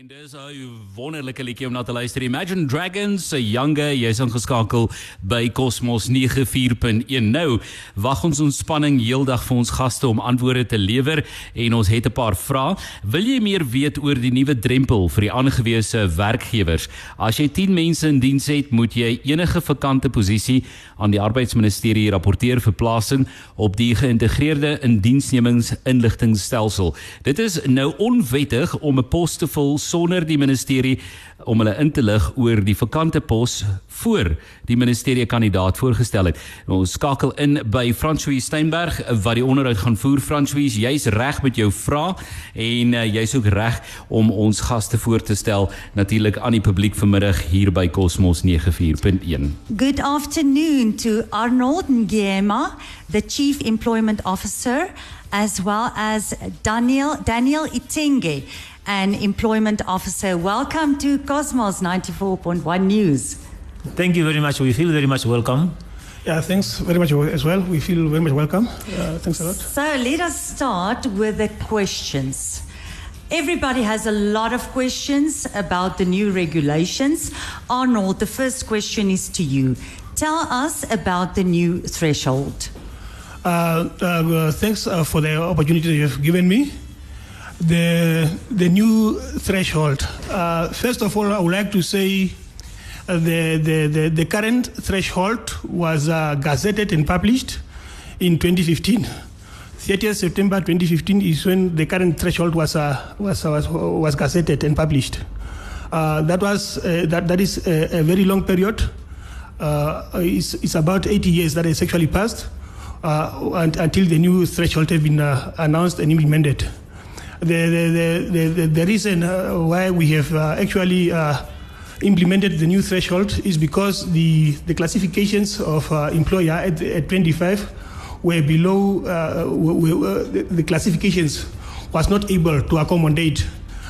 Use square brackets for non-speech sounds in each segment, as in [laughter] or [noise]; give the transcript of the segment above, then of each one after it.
En dis 'n wonderlike liedjie om na te luister. Imagine Dragons se Younger, jy's ingeskakel by Cosmos 94.1. Nou, wag ons ontspanning heeldag vir ons gaste om antwoorde te lewer en ons het 'n paar vrae. Wil jy meer weet oor die nuwe drempel vir die aangewese werkgewers? As jy 10 mense in diens het, moet jy enige vakante posisie aan die arbeidsministerie rapporteer vir plasing op die geïntegreerde indiensnemingsinligtingstelsel. Dit is nou onwettig om 'n pos te vul sonder die ministerie om hulle in te lig oor die vakante pos voor die ministerie kandidaat voorgestel het. Ons skakel in by François Steinberg wat die onderhoud gaan voer. François, jy's reg met jou vrae en uh, jy's ook reg om ons gaste voor te stel natuurlik aan die publiek vanmiddag hier by Cosmos 94.1. Good afternoon to Arnold Ngema, the Chief Employment Officer, as well as Daniel Daniel Itenge, an Employment Officer. Welcome to Kosmos 94.1 News. Thank you very much. We feel very much welcome. Yeah, thanks very much as well. We feel very much welcome. Uh, thanks a lot. So let us start with the questions. Everybody has a lot of questions about the new regulations. Arnold, the first question is to you. Tell us about the new threshold. Uh, uh, thanks uh, for the opportunity you have given me. The, the new threshold. Uh, first of all, I would like to say uh, the, the, the, the current threshold was uh, gazetted and published in 2015. 30th September 2015 is when the current threshold was, uh, was, was, was gazetted and published. Uh, that, was, uh, that, that is a, a very long period. It's, it's about 80 years that has actually passed and, until the new threshold has been announced and implemented. The, the, the, the, the reason uh, why we have uh, actually uh, implemented the new threshold is because the, the classifications of uh, employer at, at 25 were below, uh, were, were, the, the classifications was not able to accommodate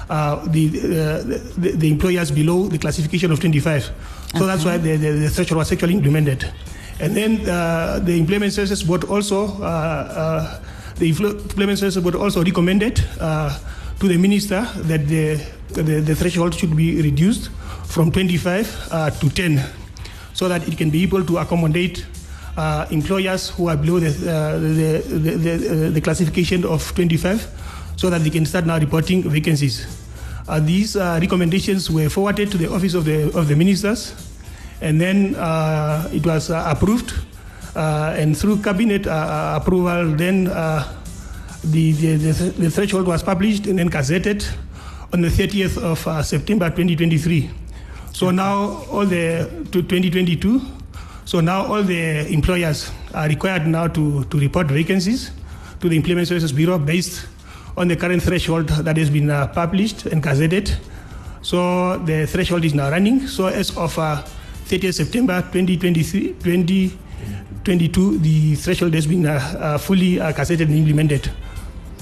uh, the, uh, the, the employers below the classification of 25. So okay. that's why the, the, the threshold was actually implemented. And then uh, the Employment Services Board also, uh, uh, the Services Board also recommended uh, to the minister that the, the, the, threshold should be reduced from 25 uh, to 10 so that it can be able to accommodate uh, employers who are below the, the, the, the, the, classification of 25 so that they can start now reporting vacancies. these recommendations were forwarded to the office of the, of the ministers and then uh, it was uh, approved uh, Uh, and through cabinet uh, uh, approval then the, the, the, the, threshold was published and then gazetted on the 30th of September 2023 so now all the to 2022 so now all the employers are required now to, to report vacancies to the Employment Services Bureau based on the current threshold that has been uh, published and gazetted. So the threshold is now running. So as of uh, 30th September 2023, 2022, the threshold has been uh, uh, fully uh, gazetted and implemented.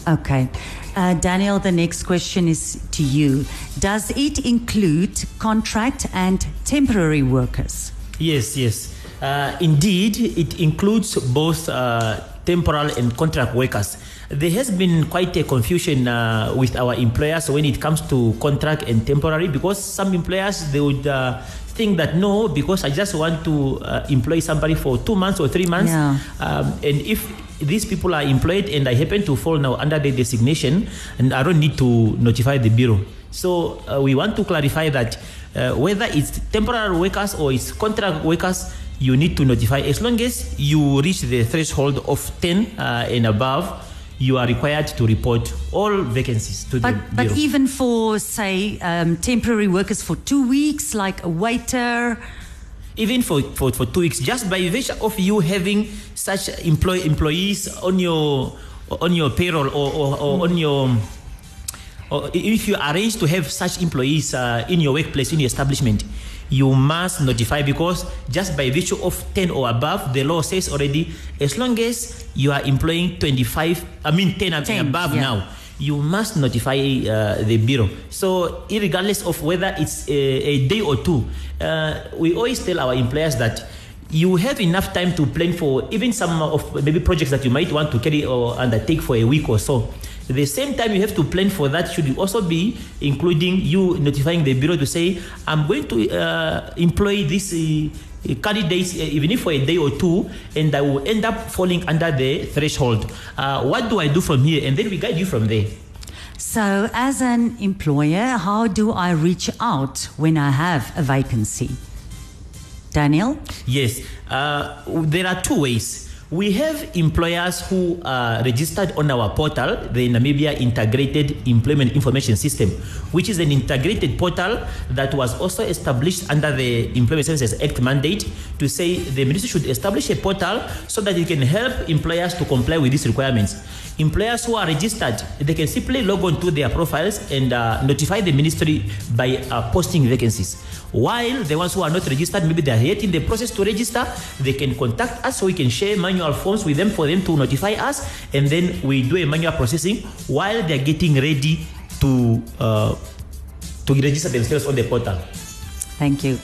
Okay. Uh, Daniel, the next question is to you. Does it include contract and temporary workers? Yes, yes. Uh, indeed, it includes both uh, temporal and contract workers. There has been quite a confusion uh, with our employers when it comes to contract and temporary because some employers they would uh, think that no because I just want to uh, employ somebody for two months or three months, Yeah. um, and if these people are employed and I happen to fall now under the designation, and I don't need to notify the bureau. So uh, we want to clarify that uh, whether it's temporary workers or it's contract workers, you need to notify as long as you reach the threshold of 10 uh, and above. You are required to report all vacancies to But, the but bureau. even for, say, um, temporary workers for two weeks, like a waiter, even for, for, for two weeks, just by virtue of you having such employ, employees on your on your payroll or, or, or on your or if you arrange to have such employees uh, in your workplace in your establishment you must notify because just by virtue of 10 or above the law says already as long as you are employing 25 i mean 10 and 10, above yeah. now you must notify uh, the bureau. So, regardless of whether it's a, a day or two, uh, we always tell our employers that you have enough time to plan for even some of maybe projects that you might want to carry or undertake for a week or so. The same time you have to plan for that should also be including you notifying the bureau to say, I'm going to uh, employ this uh, candidates uh, even if for a day or two and I will end up falling under the threshold. Uh, what do I do from here? And then we guide you from there. So, as an employer, how do I reach out when I have a vacancy? Daniel? Yes, uh, there are two ways. We have employers who are registered on our portal, the Namibia Integrated Employment Information System, which is an integrated portal that was also established under the Employment Services Act mandate to say the ministry should establish a portal so that it can help employers to comply with these requirements. Employers who are registered, they can simply log on to their profiles and uh, notify the ministry by uh, posting vacancies. While the ones who are not registered, maybe they are yet in the process to register, they can contact us so we can share manual forms with them for them to notify us, and then we do a manual processing while they are getting ready to uh, to register themselves on the portal. Thank you.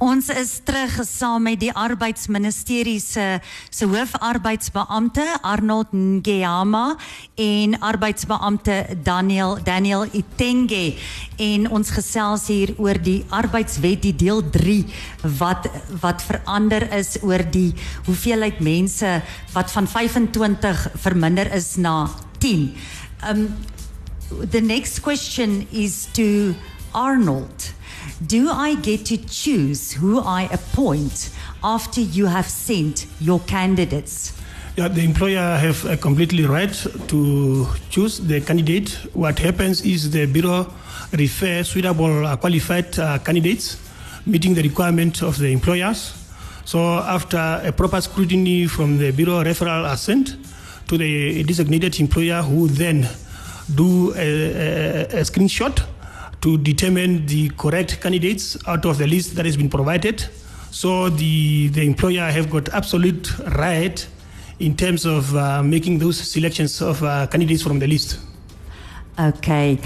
Ons is terug saam met die arbeidsministerie se se hoofarbeidsbeampte Arnold Ngiyama en arbeidsbeampte Daniel Daniel Itenge en ons gesels hier oor die arbeidswet die deel 3 wat wat verander is oor die hoeveelheid mense wat van 25 verminder is na 10. Um the next question is to Arnold. Do I get to choose who I appoint after you have sent your candidates? Yeah, the employer have a completely right to choose the candidate. What happens is the bureau refer suitable uh, qualified uh, candidates meeting the requirement of the employers. So after a proper scrutiny from the bureau, referral are sent to the designated employer who then do a, a, a screenshot to determine the correct candidates out of the list that has been provided. So the, the employer have got absolute right in terms of uh, making those selections of uh, candidates from the list. Okay.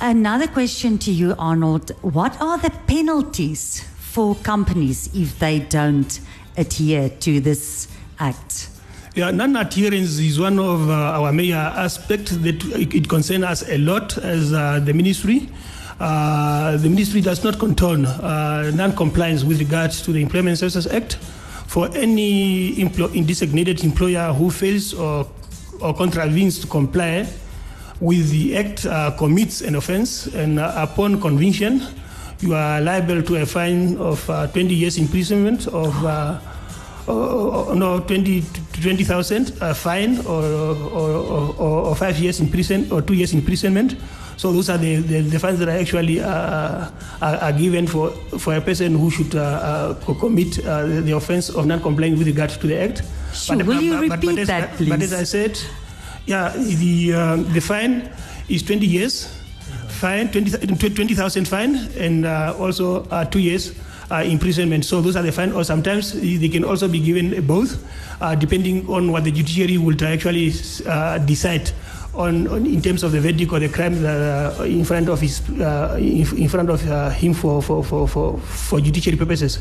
Another question to you, Arnold. What are the penalties for companies if they don't adhere to this act? Yeah, non-adherence is one of uh, our major aspects that it, it concerns us a lot as uh, the ministry. Uh, the ministry does not condone uh, non-compliance with regards to the Employment Services Act. For any empl- designated employer who fails or, or contravenes to comply with the Act uh, commits an offence, and uh, upon conviction, you are liable to a fine of uh, 20 years imprisonment of uh, no 20 20,000 uh, fine or, or, or, or, five years in prison or two years imprisonment. So those are the, the, the fines that are actually uh, are, are, given for, for a person who should uh, uh, commit uh, the, the offense of non-complying with regard to the act. Sure. But, Will you repeat but, but that, as, please? But as I said, yeah, the um, the fine is 20 years fine, 20,000 20, fine, and also two years uh, imprisonment. So those are the fine, or sometimes they can also be given both, uh, depending on what the judiciary will actually uh, decide on, on, in terms of the verdict or the crime uh, in front of his uh, in, in, front of uh, him for, for, for, for, for judiciary purposes.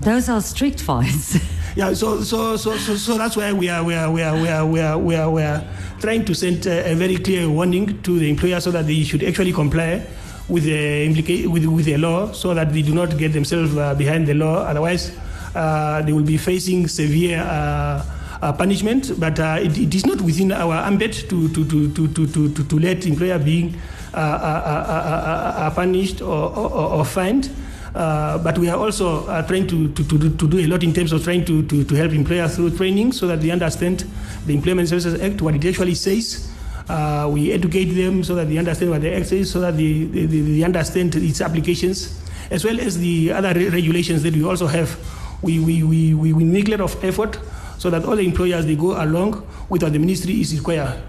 Those are strict fines. [laughs] yeah, so, so so so so that's why we are we are we are we are we are we are, we are trying to send a, a very clear warning to the employer so that they should actually comply with the implica- with, with the law so that they do not get themselves uh, behind the law. Otherwise, uh, they will be facing severe uh, uh Uh, punishment. But uh, it, it is not within our ambit to to, to, to, to, to, to let employer being uh, uh, uh, punished or, or, or fined. but we are also trying to, to, to, to do a lot in terms of trying to, to, help employers through training so that they understand the Employment Services Act, what it actually says, uh, we educate them so that they understand what the Act is, so that they, they, they, understand its applications, as well as the other re- regulations that we also have. We, we, we, we, we make a lot of effort so that all the employers they go along with what the ministry is required.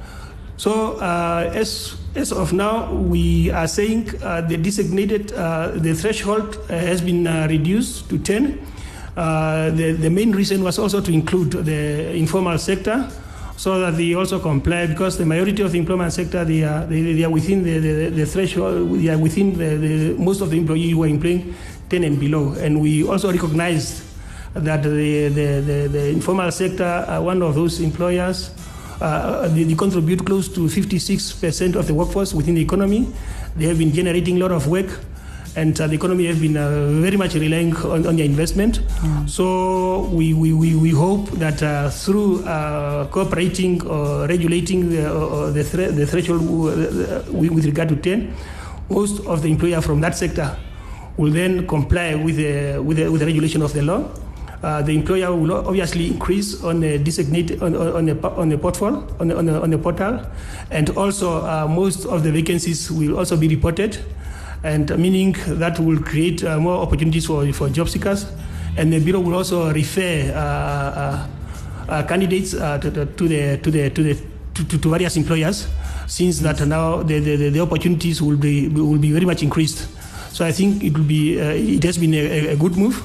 So uh, as as of now, we are saying uh, the designated uh, the threshold uh, has been uh, reduced to 10. Uh, the, the main reason was also to include the informal sector so that they also comply because the majority of the employment sector they are they, they are within the, the, the, threshold they are within the, the, most of the employees who are employing 10 and below and we also recognize that the, the, the, the informal sector are one of those employers uh, they, they contribute close to 56% of the workforce within the economy. They have been generating a lot of work and uh, the economy has been uh, very much relying on, on their investment. So we, we, we, we hope that uh, through uh, cooperating or regulating the, uh, the, thre- the threshold uh, with regard to 10, most of the employers from that sector will then comply with the, with the, with the regulation of the law. Uh, the employer will obviously increase on the designate on, on, po- on the portal on the, on on portal, and also uh, most of the vacancies will also be reported, and meaning that will create uh, more opportunities for for job seekers, and the bureau will also refer uh, uh, candidates to, the, to the to the to the to, to, to various employers, since that now the, the, the opportunities will be will be very much increased. So I think it will be it has been a, a good move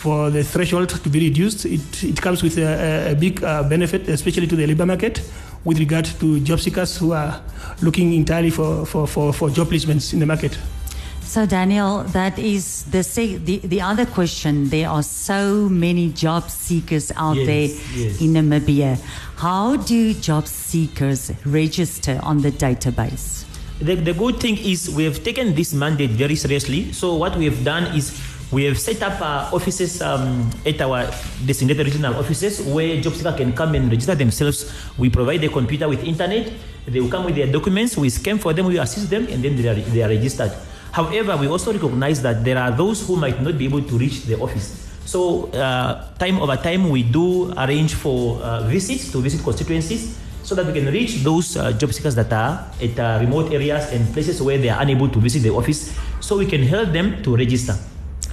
for the threshold to be reduced. It, it comes with a, a big uh, benefit, especially to the labor market, with regard to job seekers who are looking entirely for, for, for, for job placements in the market. So, Daniel, that is the, se- the the other question. There are so many job seekers out Yes, there yes. in Namibia. How do job seekers register on the database? The, the good thing is we have taken this mandate very seriously. So what we have done is we have set up uh, offices um, at our designated regional offices where job seekers can come and register themselves. We provide the computer with internet. They will come with their documents. We scan for them. We assist them, and then they are, they are registered. However, we also recognize that there are those who might not be able to reach the office. So uh, time over time, we do arrange for uh, visits to visit constituencies so that we can reach those uh, job seekers that are at uh, remote areas and places where they are unable to visit the office so we can help them to register.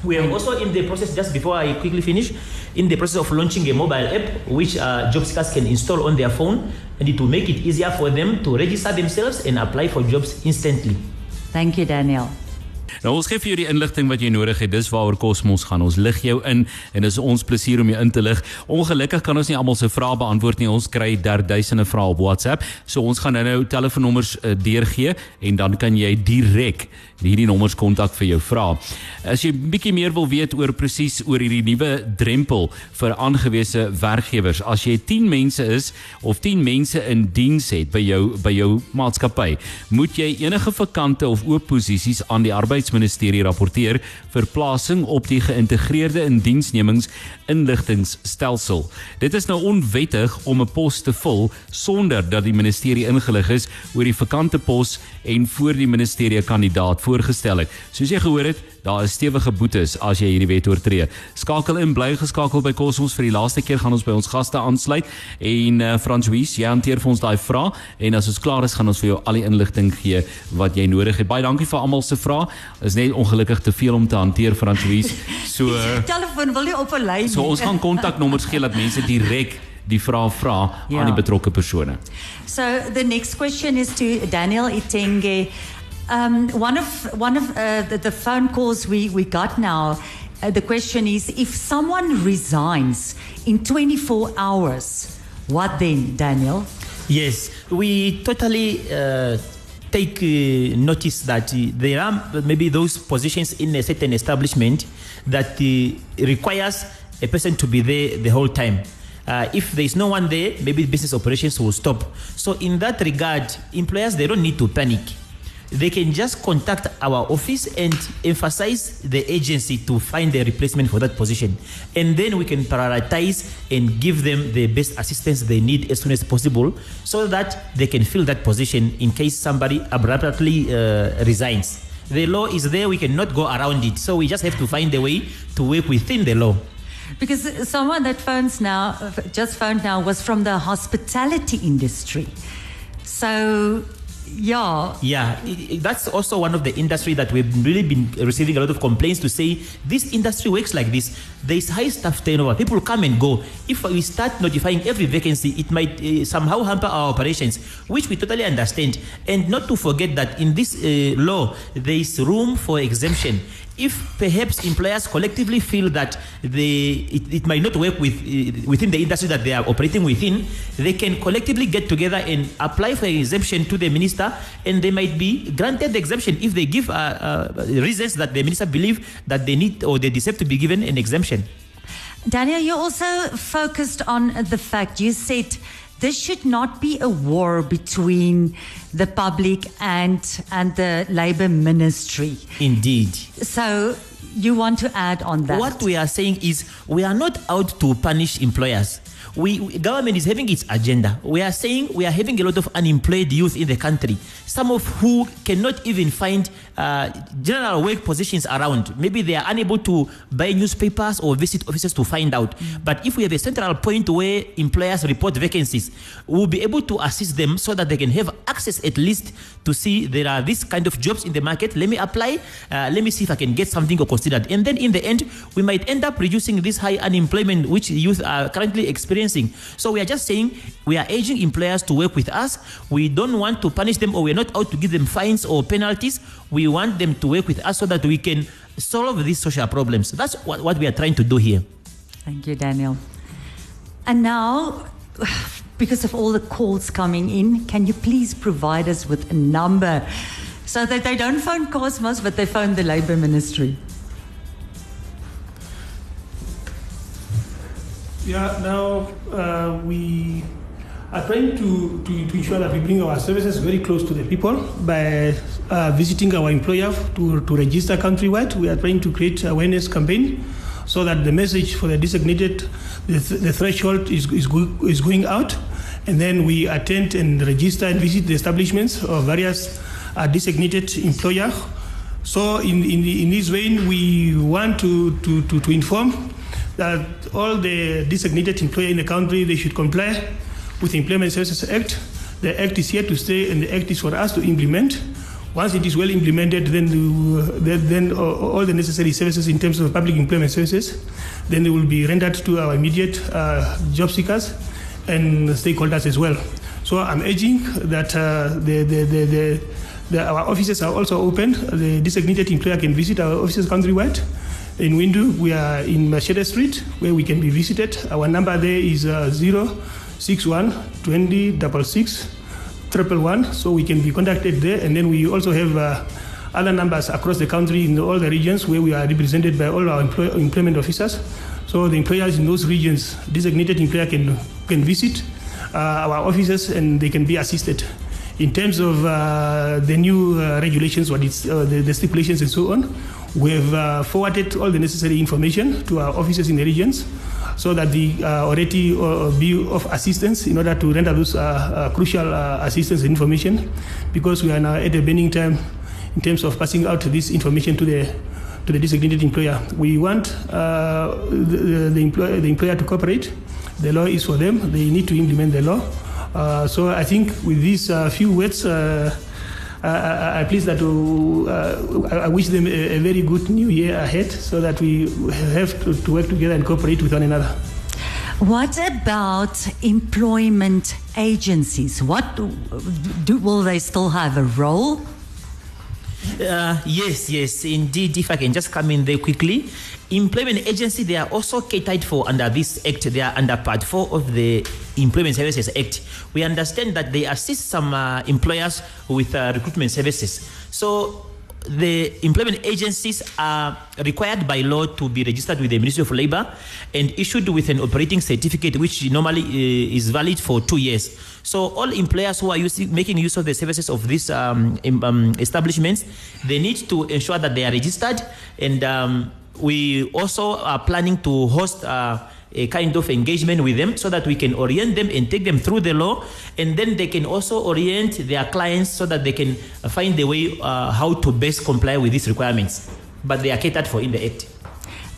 We are also in the process, just before I quickly finish, in the process of launching a mobile app which uh, job seekers can install on their phone and it will make it easier for them to register themselves and apply for jobs instantly. Thank you, Daniel. Nou ons gee vir jou die inligting wat jy nodig het. Dis waaroor Cosmos gaan. Ons lig jou in en dis ons plesier om jou in te lig. Ongelukkig kan ons nie almal se vrae beantwoord nie. Ons kry derduisende vrae op WhatsApp. So ons gaan nou-nou telefoonnommers uh, deurgee en dan kan jy direk hierdie nommers kontak vir jou vra. As jy bietjie meer wil weet oor presies oor hierdie nuwe drempel vir aangewese werkgewers, as jy 10 mense is of 10 mense in diens het by jou by jou maatskappy, moet jy enige vakante of oop posisies aan die arbeidsministerie rapporteer vir plasing op die geïntegreerde indiensnemings inligtingstelsel. Dit is nou onwettig om 'n pos te vul sonder dat die ministerie ingelig is oor die vakante pos en voor die ministerie kandidaat voorgestel het. Soos jy gehoor het, daar is stewige boetes as jy hierdie wet oortree. Skakel in, bly geskakel by Cosmos vir die laaste keer gaan ons by ons gaste aansluit en uh, François, jy hanteer vir ons daai vraag en as ons klaar is gaan ons vir jou al die inligting gee wat jy nodig het. Baie dankie vir almal se vrae. Is net ongelukkig te veel om te hanteer François. So [laughs] Telefoon wil nie op 'n lyn. so ons gaan kontaknommers gee dat mense direk die vrae vra Ja. aan die betrokke persone. So the next question is to Daniel Itenge. Um, one of one of uh, the, the phone calls we, we got now, uh, the question is if someone resigns in 24 hours, what then, Daniel? Yes, we totally uh, take uh, notice that uh, there are maybe those positions in a certain establishment that uh, requires a person to be there the whole time. Uh, if there is no one there, maybe business operations will stop. So in that regard, employers they don't need to panic. They can just contact our office and emphasize the agency to find a replacement for that position. And then we can prioritize and give them the best assistance they need as soon as possible so that they can fill that position in case somebody abruptly uh, resigns. The law is there, we cannot go around it. So we just have to find a way to work within the law. Because someone that phones now, uh, just phoned now, was from the hospitality industry. So, yeah, Yeah, that's also one of the industry that we've really been receiving a lot of complaints to say this industry works like this. There is high staff turnover. People come and go. If we start notifying every vacancy, it might uh, somehow hamper our operations, which we totally understand. And not to forget that in this uh, law, there is room for exemption. If perhaps employers collectively feel that they, it, it might not work with, uh, within the industry that they are operating within, they can collectively get together and apply for an exemption to the minister, and they might be granted the exemption if they give uh, uh, reasons that the minister believe that they need or they deserve to be given an exemption. Daniel, you also focused on the fact you said this should not be a war between the public and and the labor ministry. Indeed. So you want to add on that? What we are saying is we are not out to punish employers. We, we- government is having its agenda. We are saying we are having a lot of unemployed youth in the country, some of who cannot even find uh, general work positions around. Maybe they are unable to buy newspapers or visit offices to find out. But if we have a central point where employers report vacancies, we will be able to assist them so that they can have access at least to see there are this kind of jobs in the market. Let me apply. Uh, let me see if I can get something considered. And then in the end, we might end up reducing this high unemployment which youth are currently experiencing. So we are just saying we are urging employers to work with us. We don't want to punish them or we're not out to give them fines or penalties. We want them to work with us so that we can solve these social problems. That's what, what we are trying to do here. Thank you, Daniel. And now, [sighs] because of all the calls coming in, can you please provide us with a number so that they don't phone Kosmos, but they phone the Labour Ministry? Yeah, now uh, we are trying to, to, to ensure that we bring our services very close to the people by uh, visiting our employer to, to register countrywide. We are trying to create awareness campaign so that the message for the designated, the, th- the threshold is, is, go- is going out. And then we attend and register and visit the establishments of various uh, designated employer. So in, in, in this vein, we want to, to, to, to inform that all the designated employer in the country they should comply with the Employment Services Act. The act is here to stay, and the act is for us to implement. Once it is well implemented, then the, then, all the necessary services in terms of public employment services, then they will be rendered to our immediate uh, job seekers and stakeholders as well. So I'm urging that uh, the, the, the, the, the, our offices are also open. The designated employer can visit our offices countrywide. In Windhoek, we are in Machete Street, where we can be visited. Our number there is uh, 061 20 66 triple one, so we can be contacted there. And then we also have uh, other numbers across the country in all the regions where we are represented by all our employ- employment officers. So the employers in those regions, designated employer can can visit uh, our offices and they can be assisted. In terms of uh, the new uh, regulations, what it's, uh, the, the stipulations and so on, we have uh, forwarded all the necessary information to our offices in the regions so that they uh, already uh, be of assistance in order to render those uh, uh, crucial uh, assistance and information because we are now at a burning time in terms of passing out this information to the to the designated employer. We want uh, the, the, employer, the employer to cooperate. The law is for them. They need to implement the law. So I think with these few words, uh, I, I, I please that uh, I wish them a, a very good new year ahead so that we have to, to work together and cooperate with one another. What about employment agencies? What do, will they still have a role? Uh, yes, yes, indeed. If I can just come in there quickly, employment agency they are also catered for under this act. They are under Part Four of the Employment Services Act. We understand that they assist some uh, employers with uh, recruitment services. So the employment agencies are required by law to be registered with the Ministry of Labour and issued with an operating certificate, which normally uh, is valid for two years. So all employers who are using, making use of the services of these um, um, establishments, they need to ensure that they are registered. And um, we also are planning to host. Uh, a kind of engagement with them so that we can orient them and take them through the law and then they can also orient their clients so that they can uh, find the way uh, how to best comply with these requirements but they are catered for in the act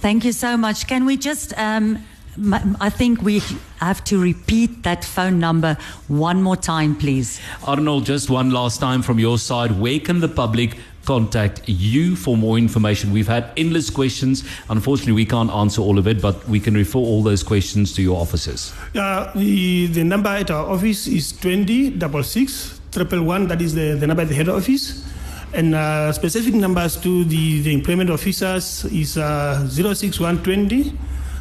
Thank you so much. Can we just, um, m- I think we have to repeat that phone number one more time, please. Arnold, just one last time from your side. Where can the public contact you for more information? We've had endless questions. Unfortunately, we can't answer all of it, but we can refer all those questions to your offices. Uh, the, the number at our office is 20 66 111. That is the, the number at the head office. And uh, specific numbers to the, the employment officers is uh, 06120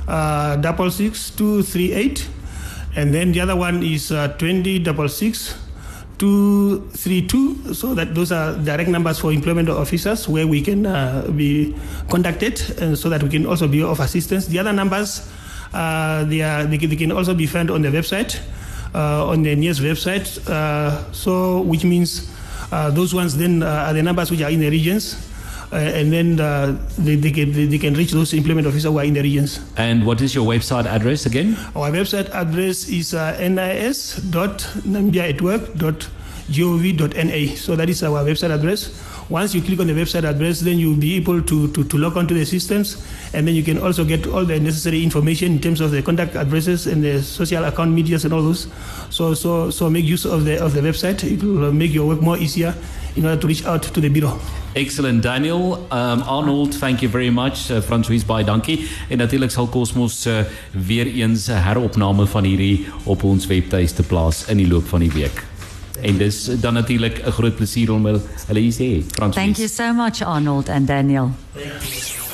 uh, 66238. And then the other one is uh, 20 66 232 so that those are direct numbers for employment officers where we can uh, be contacted and so that we can also be of assistance the other numbers uh, they, are, they, can, they can also be found on the website uh, on the NIS website. Uh, so, which means uh, those ones then uh, are the numbers which are in the regions. Uh, and then uh, they, they, can, they, they can reach those implement officers who are in the regions. And what is your website address again? Our website address is uh, nis.nambia@work.gov.na. So that is our website address. Once you click on the website address, then you'll be able to, to, to log onto the systems, and then you can also get all the necessary information in terms of the contact addresses and the social account medias and all those. So so so make use of the of the website. It will make your work more easier in order to reach out to the bureau. Excellent Daniel, um, Arnold, thank you very much. Uh, François baie dankie. En natuurlik sal Cosmos uh, weer eens 'n heropname van hierdie op ons webtuiste plaas in die loop van die week. En dis dan natuurlik 'n groot plesier om hulle hier te hê. François. Thank you so much, Arnold and Daniel. Thank you.